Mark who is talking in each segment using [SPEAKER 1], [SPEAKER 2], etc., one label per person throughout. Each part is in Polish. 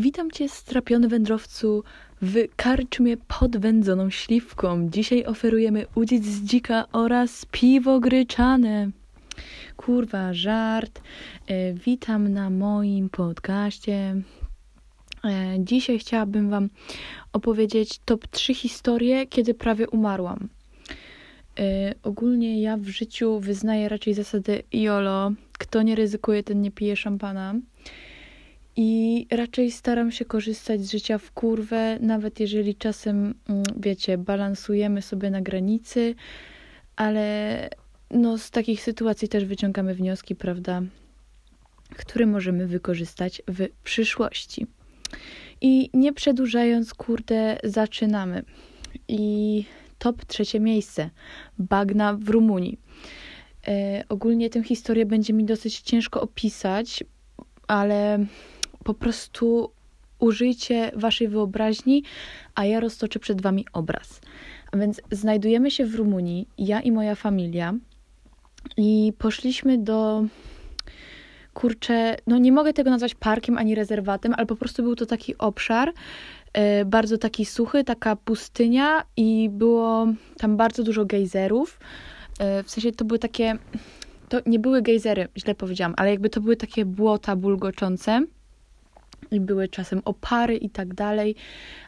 [SPEAKER 1] Witam Cię, strapiony wędrowcu, w karczmie pod wędzoną śliwką. Dzisiaj oferujemy udziec z dzika oraz piwo gryczane. Kurwa, żart. E, witam na moim podcaście. E, dzisiaj chciałabym Wam opowiedzieć top 3 historie, kiedy prawie umarłam. E, ogólnie ja w życiu wyznaję raczej zasadę YOLO. Kto nie ryzykuje, ten nie pije szampana. I raczej staram się korzystać z życia w kurwę, nawet jeżeli czasem, mm, wiecie, balansujemy sobie na granicy, ale no, z takich sytuacji też wyciągamy wnioski, prawda, które możemy wykorzystać w przyszłości. I nie przedłużając, kurde, zaczynamy. I top trzecie miejsce. Bagna w Rumunii. E, ogólnie tę historię będzie mi dosyć ciężko opisać, ale po prostu użyjcie waszej wyobraźni, a ja roztoczę przed wami obraz. A więc znajdujemy się w Rumunii, ja i moja familia, i poszliśmy do. Kurczę, no nie mogę tego nazwać parkiem ani rezerwatem, ale po prostu był to taki obszar, e, bardzo taki suchy, taka pustynia, i było tam bardzo dużo gejzerów. E, w sensie to były takie. To nie były gejzery, źle powiedziałam, ale jakby to były takie błota bulgoczące i były czasem opary i tak dalej,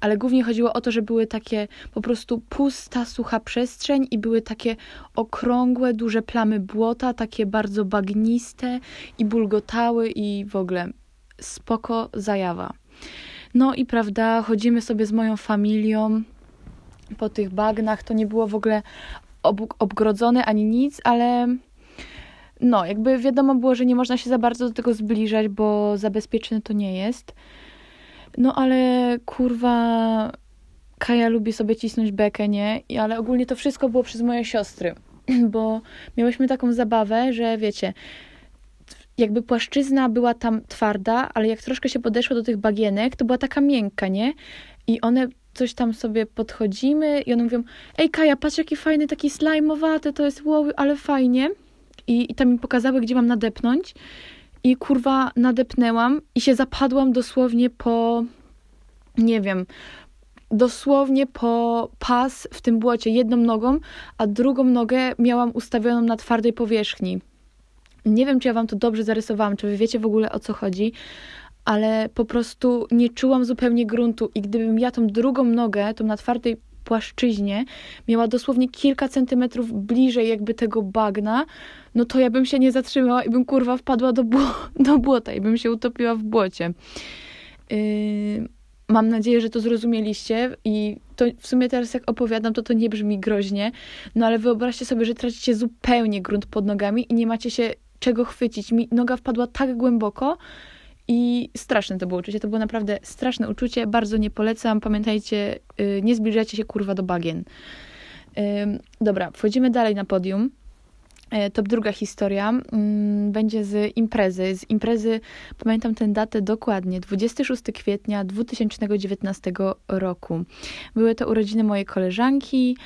[SPEAKER 1] ale głównie chodziło o to, że były takie po prostu pusta, sucha przestrzeń i były takie okrągłe, duże plamy błota, takie bardzo bagniste i bulgotały i w ogóle spoko zajawa. No i prawda, chodzimy sobie z moją familią po tych bagnach, to nie było w ogóle ob obgrodzone ani nic, ale no, jakby wiadomo było, że nie można się za bardzo do tego zbliżać, bo zabezpieczone to nie jest. No ale kurwa, Kaja lubi sobie cisnąć bekę, nie? I, ale ogólnie to wszystko było przez moje siostry, bo miałyśmy taką zabawę, że wiecie, jakby płaszczyzna była tam twarda, ale jak troszkę się podeszło do tych bagienek, to była taka miękka, nie? I one coś tam sobie podchodzimy i one mówią, ej Kaja, patrz jaki fajny, taki slajmowaty, to jest wow, ale fajnie i, i tam mi pokazały, gdzie mam nadepnąć. I kurwa, nadepnęłam i się zapadłam dosłownie po, nie wiem, dosłownie po pas w tym błocie jedną nogą, a drugą nogę miałam ustawioną na twardej powierzchni. Nie wiem, czy ja wam to dobrze zarysowałam, czy wy wiecie w ogóle o co chodzi, ale po prostu nie czułam zupełnie gruntu i gdybym ja tą drugą nogę, tą na twardej płaszczyźnie miała dosłownie kilka centymetrów bliżej jakby tego bagna, no to ja bym się nie zatrzymała i bym kurwa wpadła do, do błota i bym się utopiła w błocie. Yy, mam nadzieję, że to zrozumieliście i to w sumie teraz jak opowiadam, to to nie brzmi groźnie, no ale wyobraźcie sobie, że tracicie zupełnie grunt pod nogami i nie macie się czego chwycić. Mi noga wpadła tak głęboko, i straszne to było uczucie. To było naprawdę straszne uczucie. Bardzo nie polecam. Pamiętajcie, yy, nie zbliżajcie się kurwa do bagien. Dobra, wchodzimy dalej na podium. Yy, top druga historia mm, będzie z imprezy. Z imprezy, pamiętam tę datę dokładnie, 26 kwietnia 2019 roku. Były to urodziny mojej koleżanki.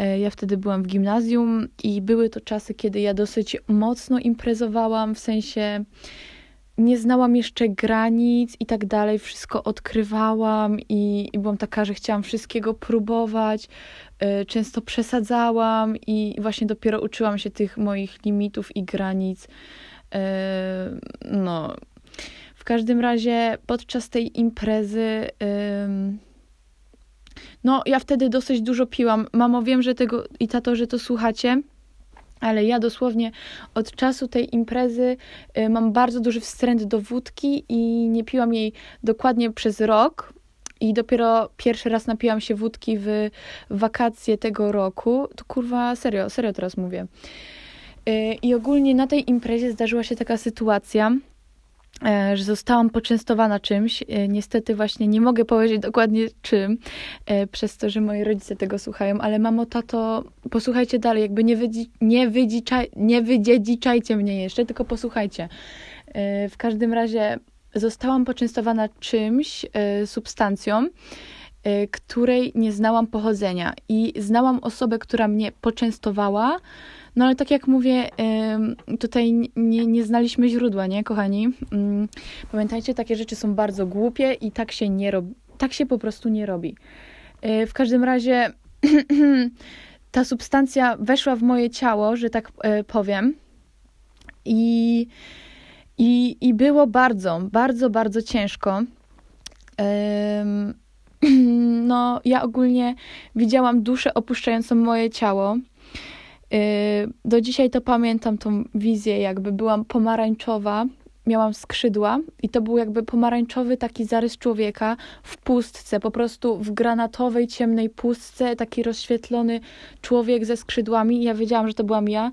[SPEAKER 1] Y, ja wtedy byłam w gimnazjum i były to czasy, kiedy ja dosyć mocno imprezowałam, w sensie nie znałam jeszcze granic i tak dalej, wszystko odkrywałam i, i byłam taka, że chciałam wszystkiego próbować, y, często przesadzałam i właśnie dopiero uczyłam się tych moich limitów i granic. Y, no, w każdym razie podczas tej imprezy. No, ja wtedy dosyć dużo piłam. Mamo, wiem, że tego i tato, że to słuchacie ale ja dosłownie od czasu tej imprezy y, mam bardzo duży wstręt do wódki i nie piłam jej dokładnie przez rok. I dopiero pierwszy raz napiłam się wódki w wakacje tego roku. To kurwa, serio, serio teraz mówię. Y, I ogólnie na tej imprezie zdarzyła się taka sytuacja, że zostałam poczęstowana czymś. E, niestety właśnie nie mogę powiedzieć dokładnie czym, e, przez to, że moi rodzice tego słuchają, ale mamo, tato, posłuchajcie dalej, jakby nie, wydzi, nie, wydziczaj, nie wydziedziczajcie mnie jeszcze, tylko posłuchajcie. W każdym razie zostałam poczęstowana czymś, substancją której nie znałam pochodzenia. I znałam osobę, która mnie poczęstowała, no ale tak jak mówię, tutaj nie, nie znaliśmy źródła, nie, kochani? Mm, pamiętajcie, takie rzeczy są bardzo głupie i tak się nie robi. Tak się po prostu nie robi. Y, w każdym razie ta substancja weszła w moje ciało, że tak y, powiem. I, i, i było bardzo, bardzo, bardzo ciężko. No, ja ogólnie widziałam duszę opuszczającą moje ciało. Y, do dzisiaj to pamiętam tą wizję, jakby byłam pomarańczowa, miałam skrzydła i to był jakby pomarańczowy taki zarys człowieka w pustce, po prostu w granatowej, ciemnej pustce, taki rozświetlony człowiek ze skrzydłami. Ja wiedziałam, że to byłam ja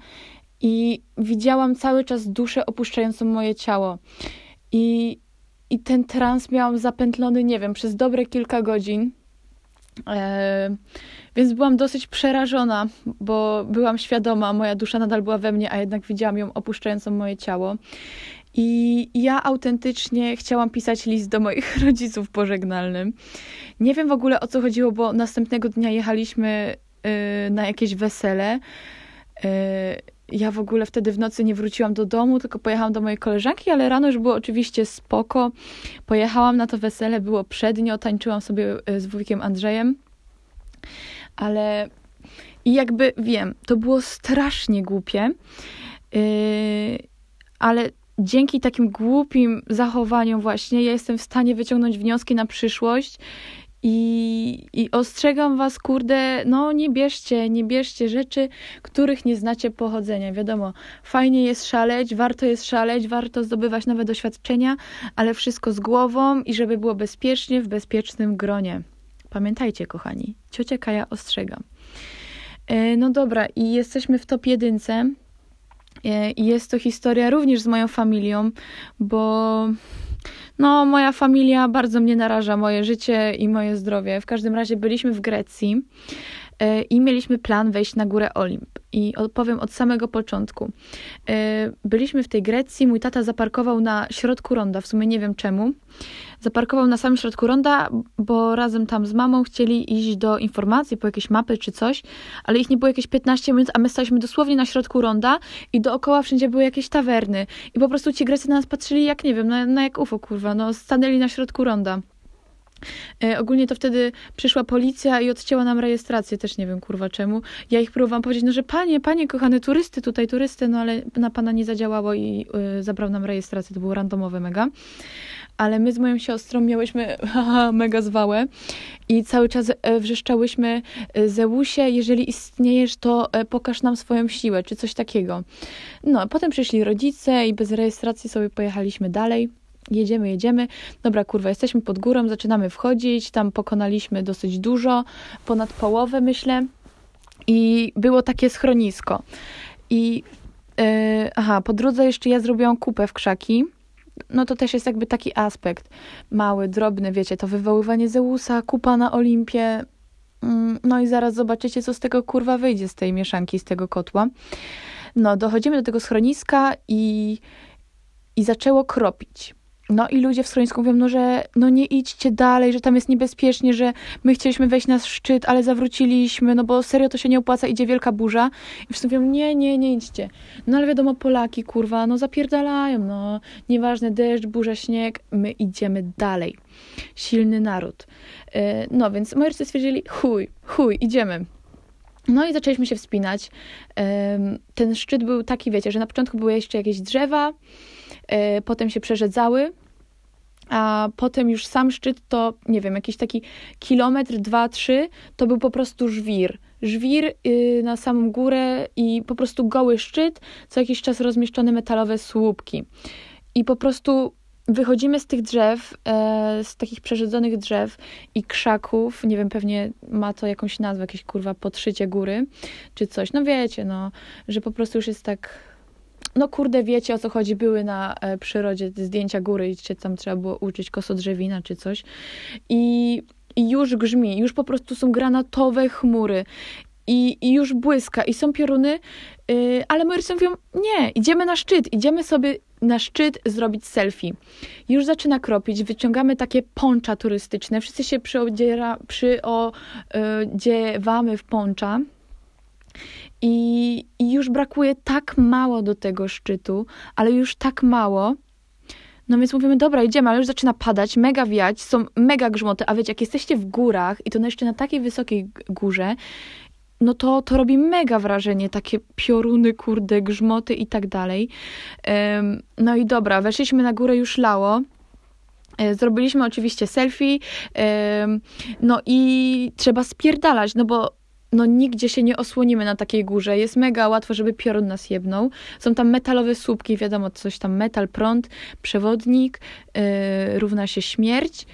[SPEAKER 1] i widziałam cały czas duszę opuszczającą moje ciało. I, i ten trans miałam zapętlony, nie wiem, przez dobre kilka godzin. E, więc byłam dosyć przerażona, bo byłam świadoma, moja dusza nadal była we mnie, a jednak widziałam ją opuszczającą moje ciało. I ja autentycznie chciałam pisać list do moich rodziców pożegnalnym. Nie wiem w ogóle o co chodziło, bo następnego dnia jechaliśmy y, na jakieś wesele. Y, ja w ogóle wtedy w nocy nie wróciłam do domu, tylko pojechałam do mojej koleżanki, ale rano już było oczywiście spoko. Pojechałam na to wesele, było przednio, tańczyłam sobie y, z wujkiem Andrzejem ale i jakby wiem, to było strasznie głupie, yy, ale dzięki takim głupim zachowaniom właśnie ja jestem w stanie wyciągnąć wnioski na przyszłość i, I ostrzegam was, kurde, no nie bierzcie, nie bierzcie rzeczy, których nie znacie pochodzenia. Wiadomo, fajnie jest szaleć, warto jest szaleć, warto zdobywać nowe doświadczenia, ale wszystko z głową i żeby było bezpiecznie, w bezpiecznym gronie. Pamiętajcie, kochani, ciocia Kaja ostrzega. E, no dobra, i jesteśmy w top jedynce. E, I jest to historia również z moją familią, bo no, moja familia bardzo mnie naraża, moje życie i moje zdrowie. W każdym razie byliśmy w Grecji i mieliśmy plan wejść na górę Olimp. I opowiem od samego początku. Byliśmy w tej Grecji, mój tata zaparkował na środku ronda, w sumie nie wiem czemu zaparkował na samym środku ronda, bo razem tam z mamą chcieli iść do informacji po jakieś mapy czy coś, ale ich nie było jakieś 15 minut, a my staliśmy dosłownie na środku ronda i dookoła wszędzie były jakieś tawerny. I po prostu ci Grecy na nas patrzyli jak, nie wiem, na, na jak UFO, kurwa, no stanęli na środku ronda. E, ogólnie to wtedy przyszła policja i odcięła nam rejestrację, też nie wiem kurwa czemu. Ja ich próbowałam powiedzieć, no że panie, panie kochane, turysty tutaj, turysty, no ale na pana nie zadziałało i y, zabrał nam rejestrację, to było randomowe mega ale my z moją siostrą miałyśmy haha, mega zwałę i cały czas e, wrzeszczałyśmy e, Zeusie, jeżeli istniejesz, to pokaż nam swoją siłę, czy coś takiego. No, potem przyszli rodzice i bez rejestracji sobie pojechaliśmy dalej. Jedziemy, jedziemy. Dobra, kurwa, jesteśmy pod górą, zaczynamy wchodzić. Tam pokonaliśmy dosyć dużo, ponad połowę, myślę. I było takie schronisko. I yy, aha, po drodze jeszcze ja zrobiłam kupę w krzaki no to też jest jakby taki aspekt mały, drobny, wiecie, to wywoływanie Zeusa, kupa na Olimpie, mm, no i zaraz zobaczycie, co z tego kurwa wyjdzie, z tej mieszanki, z tego kotła. No, dochodzimy do tego schroniska i, i zaczęło kropić. No i ludzie w schronisku mówią, no że no nie idźcie dalej, że tam jest niebezpiecznie, że my chcieliśmy wejść na szczyt, ale zawróciliśmy, no bo serio to się nie opłaca, idzie wielka burza. I wszyscy mówią, nie, nie, nie idźcie. No ale wiadomo, Polaki, kurwa, no zapierdalają, no nieważne, deszcz, burza, śnieg, my idziemy dalej. Silny naród. E, no więc moi rodzice stwierdzili, chuj, chuj, idziemy. No i zaczęliśmy się wspinać. Ten szczyt był taki, wiecie, że na początku były jeszcze jakieś drzewa, E, potem się przerzedzały, a potem już sam szczyt to, nie wiem, jakiś taki kilometr, dwa, trzy, to był po prostu żwir. Żwir yy, na samą górę i po prostu goły szczyt, co jakiś czas rozmieszczone metalowe słupki. I po prostu wychodzimy z tych drzew, e, z takich przerzedzonych drzew i krzaków, nie wiem, pewnie ma to jakąś nazwę, jakieś kurwa podszycie góry, czy coś. No wiecie, no, że po prostu już jest tak no kurde, wiecie o co chodzi, były na e, przyrodzie zdjęcia góry się tam trzeba było uczyć kosodrzewina czy coś. I, I już grzmi, już po prostu są granatowe chmury. i, i już błyska i są pioruny, yy, ale moi rodzice mówią, nie, idziemy na szczyt, idziemy sobie na szczyt zrobić selfie. Już zaczyna kropić, wyciągamy takie poncza turystyczne, wszyscy się przyodziera, przyodziewamy w poncza. I, już brakuje tak mało do tego szczytu, ale już tak mało, no więc mówimy, dobra, idziemy, ale już zaczyna padać, mega wiać, są mega grzmoty, a wiecie, jak jesteście w górach i to jeszcze na takiej wysokiej górze, no to, to robi mega wrażenie, takie pioruny, kurde, grzmoty i tak dalej. No i dobra, weszliśmy na górę, już lało. E, zrobiliśmy oczywiście selfie, no i trzeba spierdalać, no bo no nigdzie się nie osłonimy na takiej górze. Jest mega łatwo, żeby piorun nas jebnął. Są tam metalowe słupki, wiadomo, coś tam metal, prąd, przewodnik, yy, równa się śmierć.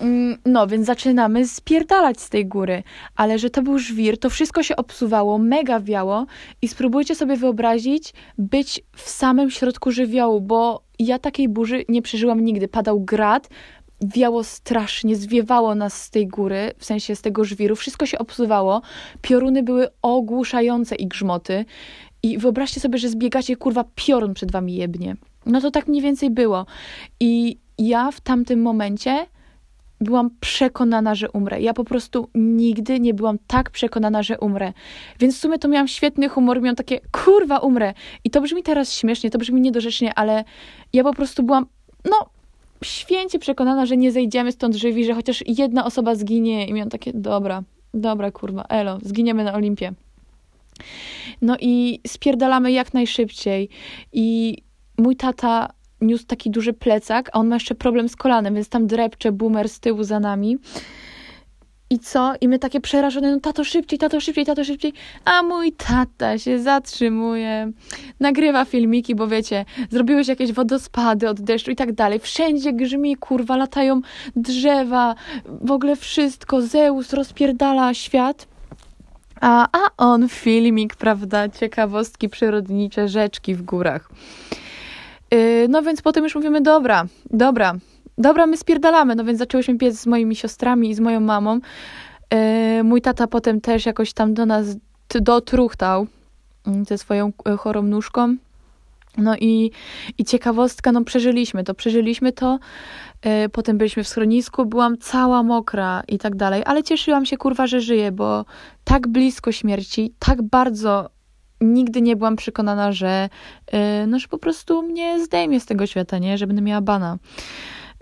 [SPEAKER 1] Mm, no, więc zaczynamy spierdalać z tej góry, ale że to był żwir, to wszystko się obsuwało, mega wiało i spróbujcie sobie wyobrazić być w samym środku żywiołu, bo ja takiej burzy nie przeżyłam nigdy. Padał grad, wiało strasznie, zwiewało nas z tej góry, w sensie z tego żwiru, wszystko się obsuwało, pioruny były ogłuszające i grzmoty i wyobraźcie sobie, że zbiegacie, kurwa, piorun przed wami jebnie. No to tak mniej więcej było. I ja w tamtym momencie byłam przekonana, że umrę. Ja po prostu nigdy nie byłam tak przekonana, że umrę. Więc w sumie to miałam świetny humor, miałam takie, kurwa, umrę. I to brzmi teraz śmiesznie, to brzmi niedorzecznie, ale ja po prostu byłam, no, święcie przekonana, że nie zejdziemy stąd żywi, że chociaż jedna osoba zginie i miałam takie, dobra, dobra, kurwa, elo, zginiemy na Olimpie. No i spierdalamy jak najszybciej i mój tata niósł taki duży plecak, a on ma jeszcze problem z kolanem, więc tam drepcze boomer z tyłu za nami. I co? I my takie przerażone, no tato szybciej, tato szybciej, tato szybciej. A mój tata się zatrzymuje, nagrywa filmiki, bo wiecie, zrobiły się jakieś wodospady od deszczu i tak dalej. Wszędzie grzmi, kurwa, latają drzewa, w ogóle wszystko. Zeus rozpierdala świat. A, a on filmik, prawda? Ciekawostki przyrodnicze, rzeczki w górach. Yy, no więc potem już mówimy, dobra, dobra, dobra, my spierdalamy. No więc zaczęłyśmy piec z moimi siostrami i z moją mamą. Yy, mój tata potem też jakoś tam do nas dotruchtał mm, ze swoją e, chorą nóżką. No i, i ciekawostka, no przeżyliśmy to, przeżyliśmy to. Yy, potem byliśmy w schronisku, byłam cała mokra i tak dalej, ale cieszyłam się, kurwa, że żyję, bo tak blisko śmierci, tak bardzo nigdy nie byłam przekonana, że, yy, no, że po prostu mnie zdejmie z tego świata, nie? Że będę miała bana.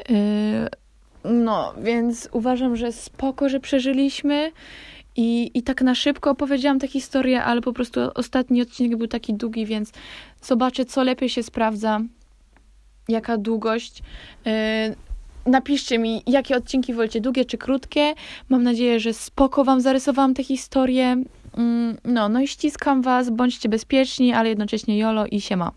[SPEAKER 1] Yy, no, więc uważam, że spoko, że przeżyliśmy. I, I tak na szybko opowiedziałam tę historię, ale po prostu ostatni odcinek był taki długi, więc zobaczę, co lepiej się sprawdza, jaka długość. Yy, napiszcie mi, jakie odcinki wolicie, długie czy krótkie. Mam nadzieję, że spoko Wam zarysowałam tę historię. Mm, no, no i ściskam Was, bądźcie bezpieczni, ale jednocześnie jolo i siema.